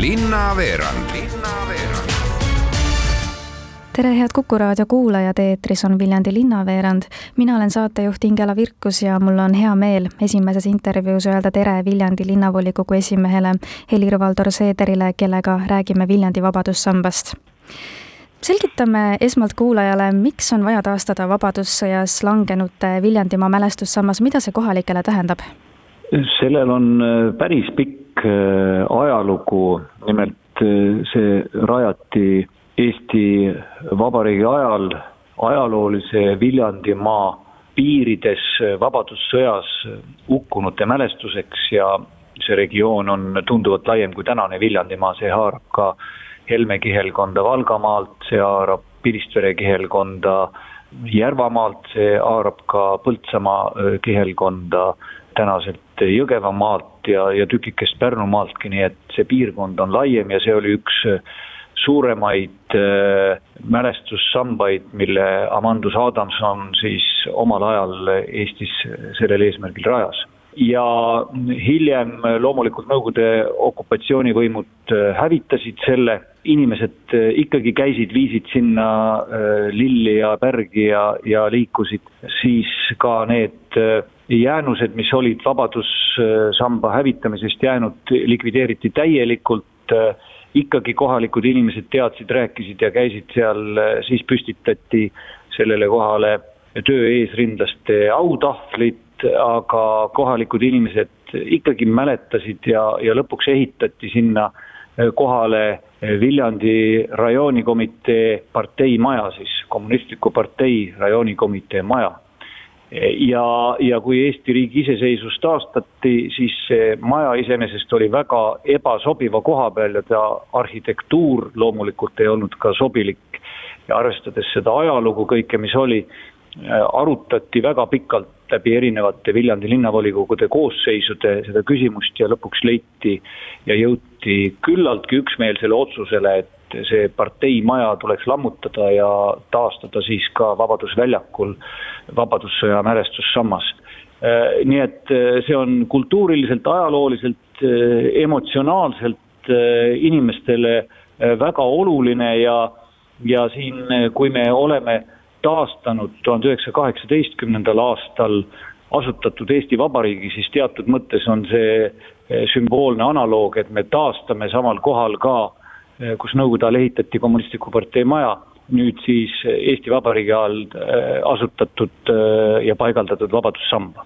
linnaveerand Linnaveerand tere, head Kuku raadio kuulajad, eetris on Viljandi linnaveerand. mina olen saatejuht Ingela Virkus ja mul on hea meel esimeses intervjuus öelda tere Viljandi linnavolikogu esimehele Helir-Valdor Seederile, kellega räägime Viljandi vabadussambast selgitame esmalt kuulajale, miks on vaja taastada Vabadussõjas langenute Viljandimaa mälestussammas, mida see kohalikele tähendab? sellel on äh, päris pikk äh, ajalugu, nimelt äh, see rajati Eesti Vabariigi ajal ajaloolise Viljandimaa piirides Vabadussõjas hukkunute mälestuseks ja see regioon on tunduvalt laiem kui tänane Viljandimaa, see haarab ka Helme kihelkonda Valgamaalt, see haarab Piristvere kihelkonda Järvamaalt, see haarab ka Põltsamaa kihelkonda tänaselt Jõgevamaalt ja, ja tükikest Pärnumaaltki, nii et see piirkond on laiem ja see oli üks suuremaid äh, mälestussambaid, mille Amandus Adamson siis omal ajal Eestis sellel eesmärgil rajas. Ja hiljem loomulikult Nõukogude okupatsioonivõimud äh, hävitasid selle, inimesed äh, ikkagi käisid, viisid sinna äh, lilli ja pärgi ja, ja liikusid, siis ka need jäänused, mis olid Vabadussamba hävitamisest jäänud, likvideeriti täielikult, ikkagi kohalikud inimesed teadsid, rääkisid ja käisid seal, siis püstitati sellele kohale töö eesrindlaste autahvlid, aga kohalikud inimesed ikkagi mäletasid ja, ja lõpuks ehitati sinna kohale Viljandi rajoonikomitee parteimaja siis, kommunistliku partei rajoonikomitee maja. Ja, ja kui Eesti riigi iseseisvus taastati, siis see maja iseenesest oli väga ebasobiva koha peal ja ta arhitektuur loomulikult ei olnud ka sobilik. ja arvestades seda ajalugu kõike, mis oli, arutati väga pikalt läbi erinevate Viljandi linnavolikogude koosseisude seda küsimust ja lõpuks leiti ja jõuti küllaltki üksmeelsele otsusele, et see parteimaja tuleks lammutada ja taastada siis ka Vabadusväljakul Vabadussõja mälestussammas. nii et see on kultuuriliselt, ajalooliselt, emotsionaalselt inimestele väga oluline ja, ja siin, kui me oleme taastanud tuhande üheksasaja kaheksateistkümnendal aastal asutatud Eesti Vabariigi, siis teatud mõttes on see sümboolne analoog, et me taastame samal kohal ka, kus Nõukogude ajal ehitati kommunistliku partei maja, nüüd siis Eesti Vabariigi all eh, asutatud ja paigaldatud Vabadussamba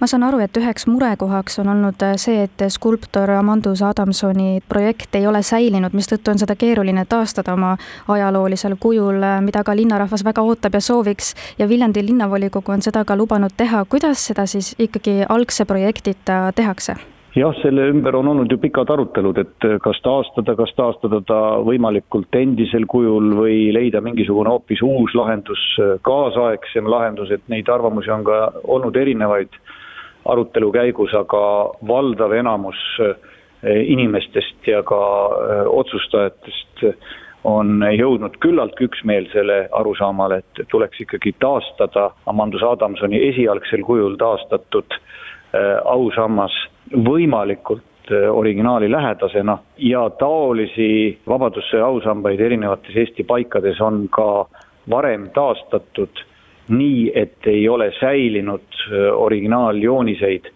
ma saan aru, et üheks murekohaks on olnud see, et skulptor Amandus Adamsoni projekt ei ole säilinud, mistõttu on seda keeruline taastada oma ajaloolisel kujul, mida ka linnarahvas väga ootab ja sooviks ja Viljandi linnavolikogu on seda ka lubanud teha. kuidas seda siis ikkagi algse projektita tehakse? Jah, selle ümber on olnud ju pikad arutelud, et kas taastada, kas taastada ta võimalikult endisel kujul või leida mingisugune hoopis uus lahendus, kaasaegsem lahendus, et neid arvamusi on ka olnud erinevaid arutelu käigus, aga valdav enamus eh, inimestest ja ka eh, otsustajatest on jõudnud küllaltki üksmeelsele arusaamale, et tuleks ikkagi taastada Amandus Adamsoni esialgsel kujul taastatud eh, ausammas võimalikult äh, originaali lähedasena ja taolisi Vabadussõja ausambaid erinevates Eesti paikades on ka varem taastatud nii, et ei ole säilinud äh, originaaljooniseid.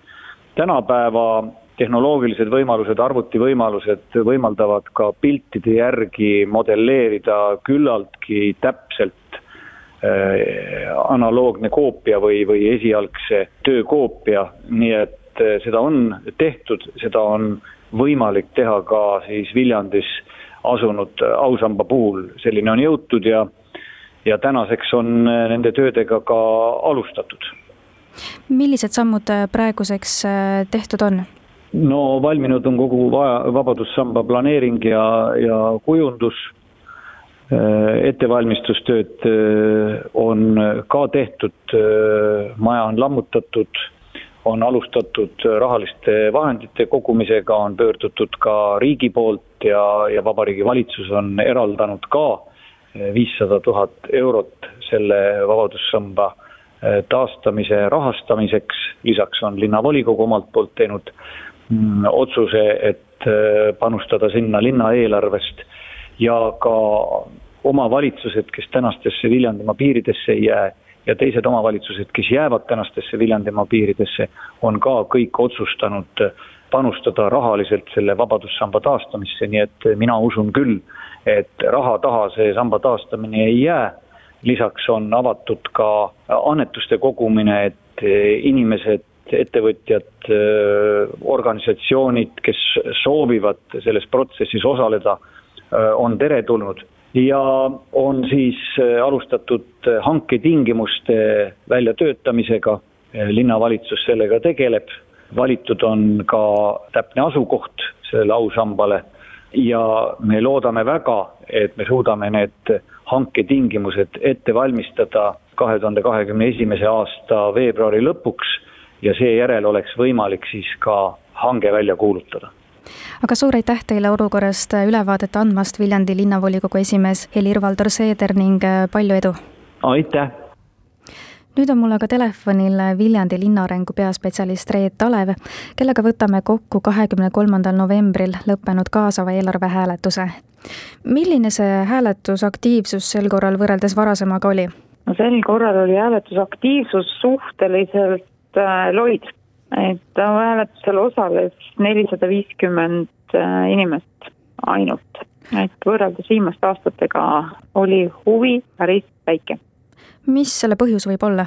tänapäeva tehnoloogilised võimalused, arvutivõimalused võimaldavad ka piltide järgi modelleerida küllaltki täpselt äh, analoogne koopia või, või esialgse töö koopia, nii et eh, seda on tehtud, seda on võimalik teha ka siis Viljandis asunud ausamba puhul, selline on jõutud ja, ja tänaseks on nende töödega ka alustatud. millised sammud praeguseks tehtud on? no valminud on kogu Vabadussamba planeering ja, ja kujundus ettevalmistustööd on ka tehtud, maja on lammutatud on alustatud rahaliste vahendite kogumisega, on pöördutud ka riigi poolt ja, ja Vabariigi Valitsus on eraldanud ka viissada tuhat eurot selle Vabadussamba taastamise rahastamiseks, lisaks on linnavolikogu omalt poolt teinud mm, otsuse, et panustada sinna linna eelarvest ja ka omavalitsused, kes tänastesse Viljandimaa piiridesse ei jää ja teised omavalitsused, kes jäävad tänastesse Viljandimaa piiridesse, on ka kõik otsustanud panustada rahaliselt selle vabadussamba taastamisse, nii et mina usun küll, et raha taha see samba taastamine ei jää. lisaks on avatud ka annetuste kogumine, et inimesed, ettevõtjad, organisatsioonid, kes soovivad selles protsessis osaleda, on teretulnud ja on siis äh, alustatud äh, hanketingimuste väljatöötamisega, äh, linnavalitsus sellega tegeleb, valitud on ka täpne asukoht sellele ausambale ja me loodame väga, et me suudame need hanketingimused ette valmistada kahe tuhande kahekümne esimese aasta veebruari lõpuks ja seejärel oleks võimalik siis ka hange välja kuulutada aga suur aitäh teile olukorrast ülevaadet andmast, Viljandi linnavolikogu esimees Helir-Valdor Seeder ning äh, palju edu! aitäh! nüüd on mul aga telefonil Viljandi linnaarengu peaspetsialist Reet Talev, kellega võtame kokku kahekümne kolmandal novembril lõppenud kaasava eelarve hääletuse. milline see hääletusaktiivsus sel korral võrreldes varasemaga oli? no sel korral oli hääletusaktiivsus suhteliselt äh, loid et hääletusel osales nelisada viiskümmend äh, inimest ainult, et võrreldes viimaste aastatega oli huvi päris väike. mis selle põhjus võib olla?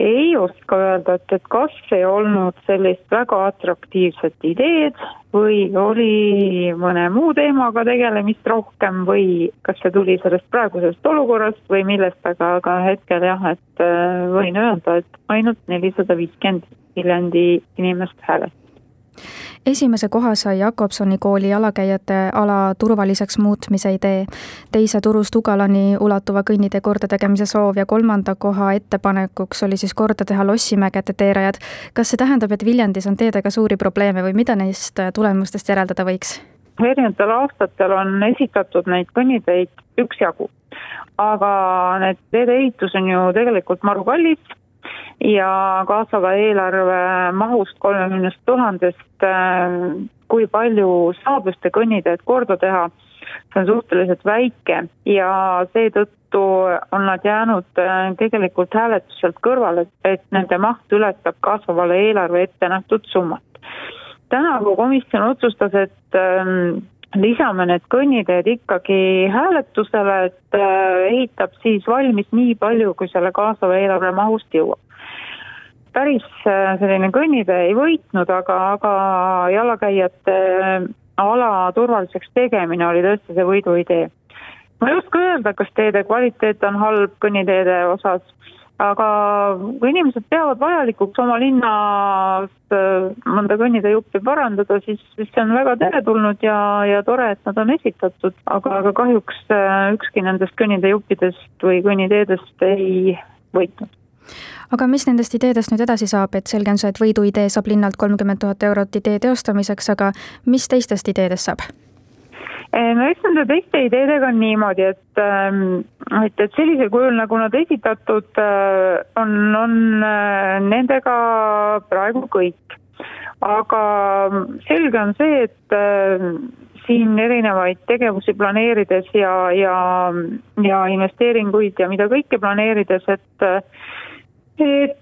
Ei oska öelda, et, et kas ei olnud sellist väga atraktiivset ideed või oli mõne muu teemaga tegelemist rohkem või kas see tuli sellest praegusest olukorrast või millest, aga, aga hetkel jah, et äh, võin öelda, et ainult nelisada viiskümmend Viljandi inimest hääletas esimese koha sai Jakobsoni kooli jalakäijate ala turvaliseks muutmise idee, teise Turust Ugalani ulatuva kõnnitee kordategemise soov ja kolmanda koha ettepanekuks oli siis korda teha Lossimägede teerajad. kas see tähendab, et Viljandis on teedega suuri probleeme või mida neist tulemustest järeldada võiks? erinevatel aastatel on esitatud neid kõnniteid üksjagu, aga need teede ehitus on ju tegelikult maru kallis ja kaasava eelarve mahust kolmekümnest tuhandest, äh, kui palju saab just see kõnniteed korda teha, see on suhteliselt väike ja seetõttu on nad jäänud äh, tegelikult hääletuselt kõrvale, et nende maht ületab kasvavale eelarve ette nähtud summat. tänavu komisjon otsustas, et ähm, lisame need kõnniteed ikkagi hääletusele, et äh, ehitab siis valmis nii palju, kui selle kaasava eelarve mahust jõuab päris äh, selline kõnnitee ei võitnud, aga, aga jalakäijate äh, ala turvaliseks tegemine oli tõesti see võiduidee. ma ei oska öelda, kas teede kvaliteet on halb kõnniteede osas, aga kui inimesed peavad vajalikuks oma linnas äh, mõnda kõnniteejuppi parandada, siis, siis see on väga teretulnud ja, ja tore, et nad on esitatud, aga, aga kahjuks ükski nendest kõnniteejuppidest või kõnniteedest ei võitnud. Aga mis nendest ideedest nüüd edasi saab, et selge on see, et võiduidee saab linnalt kolmkümmend tuhat eurot idee teostamiseks, aga mis teistest ideedest saab? No eks nende teiste ideedega on niimoodi, et, ähm, et, et sellisel kujul, nagu nad esitatud äh, on, on äh, nendega praegu kõik. aga selge on see, et äh, siin erinevaid tegevusi planeerides ja, ja, ja investeeringuid ja mida kõike planeerides, et et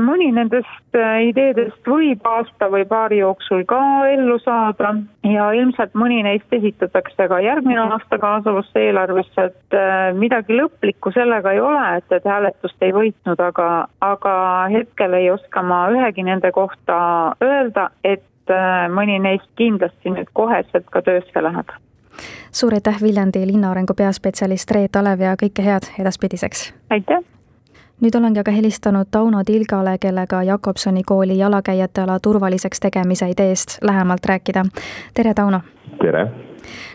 mõni nendest äh, ideedest võib aasta või paari jooksul ka ellu saada ja ilmselt mõni neist esitatakse ka järgmine aasta kaasavasse eelarvesse, et äh, midagi lõplikku sellega ei ole, et, et hääletust ei võitnud, aga, aga hetkel ei oska ma ühegi nende kohta öelda, et mõni neist kindlasti nüüd koheselt ka töösse läheb suur aitäh, Viljandi linnaarengu peaspetsialist Reet Alev ja kõike head edaspidiseks! aitäh! Nüüd olengi aga helistanud Tauno Tilgale, kellega Jakobsoni kooli jalakäijate ala turvaliseks tegemise ideest lähemalt rääkida. tere, Tauno! tere!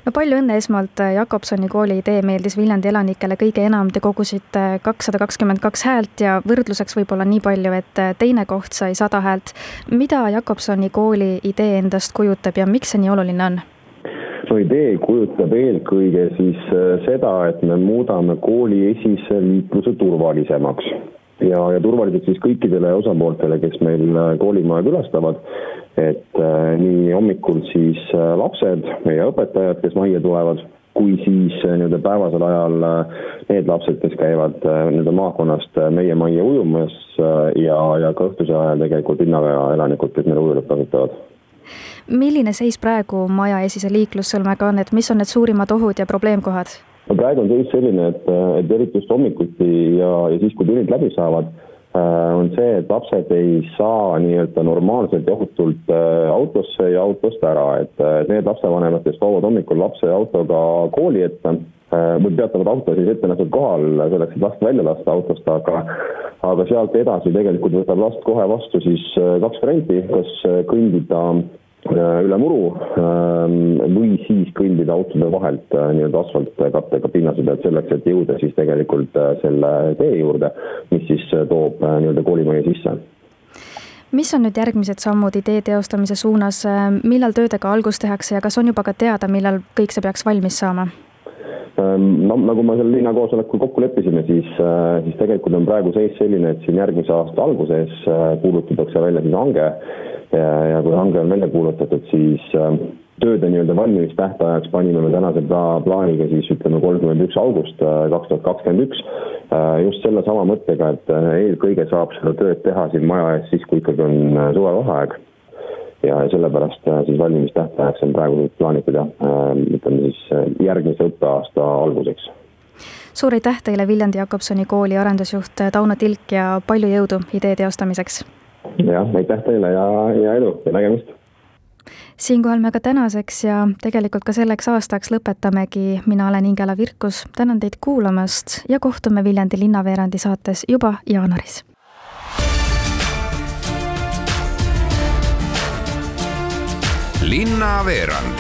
no palju õnne esmalt, Jakobsoni kooli idee meeldis Viljandi elanikele kõige enam, te kogusite kakssada kakskümmend kaks häält ja võrdluseks võib-olla nii palju, et teine koht sai sada häält. mida Jakobsoni kooli idee endast kujutab ja miks see nii oluline on? No idee kujutab eelkõige siis äh, seda, et me muudame kooli esise liikluse turvalisemaks. ja, ja turvaliselt siis kõikidele osapooltele, kes meil koolimaja külastavad. et nii hommikul siis lapsed, meie õpetajad, kes majja tulevad kui siis äh, nii-öelda päevasel ajal äh, need lapsed, kes käivad äh, nii-öelda maakonnast meie majja ujumas ja, ja ka õhtuse ajal tegelikult linnaväe elanikud, kes meil ujulat kasutavad. Milline seis praegu maja esise liiklussõlmega on, et mis on need suurimad ohud ja probleemkohad? no praegu on seis selline, et, et eriti just hommikuti ja, ja siis, kui tunnid läbi saavad Äh, on see, et lapsed ei saa nii-öelda normaalselt ja ohutult äh, autosse ja autost ära, et äh, need lapsevanemad, kes toovad hommikul lapse autoga kooli ette, või peatavad auto siis ette nähtud kohal selleks, et last välja lasta autost, aga aga sealt edasi tegelikult võtab last kohe vastu siis kaks varianti, kas kõndida Äh, üle muru ähm, või siis kõndida autode vahelt äh, nii-öelda asfaltkattega pinnase pealt selleks, et jõuda siis tegelikult äh, selle tee juurde, mis siis toob nii-öelda koolimaja sisse. Mis on nüüd järgmised sammud idee teostamise suunas, millal töödega algust tehakse ja kas on juba ka teada, millal kõik see peaks valmis saama? Ähm, no nagu me seal linnakoosolekul kokku leppisime, siis, siis tegelikult on praegu seis selline, et siin järgmise aasta alguses kuulutatakse välja siis hange ja, ja kui hange on välja kuulutatud, siis äh, tööde nii-öelda valmimistähtajaks panime me tänase pla-, plaaniga siis ütleme kolmkümmend üks august äh, kaks tuhat kakskümmend üks. Äh, just sellesama mõttega, et eelkõige saab seda tööd teha siin maja ees siis, kui ikkagi on suvevaheaeg. Ja sellepärast siis valmimistähtajaks on praegu plaanitud jah, ütleme siis järgmise õppeaasta alguseks suur aitäh teile, Viljandi Jakobsoni kooli arendusjuht Tauno Tilk ja palju jõudu idee teostamiseks! jah, aitäh teile ja, ja edu ja nägemist! siinkohal me ka tänaseks ja tegelikult ka selleks aastaks lõpetamegi, mina olen Ingela Virkus, tänan teid kuulamast ja kohtume Viljandi linnaveerandi saates juba jaanuaris. Linnaveerand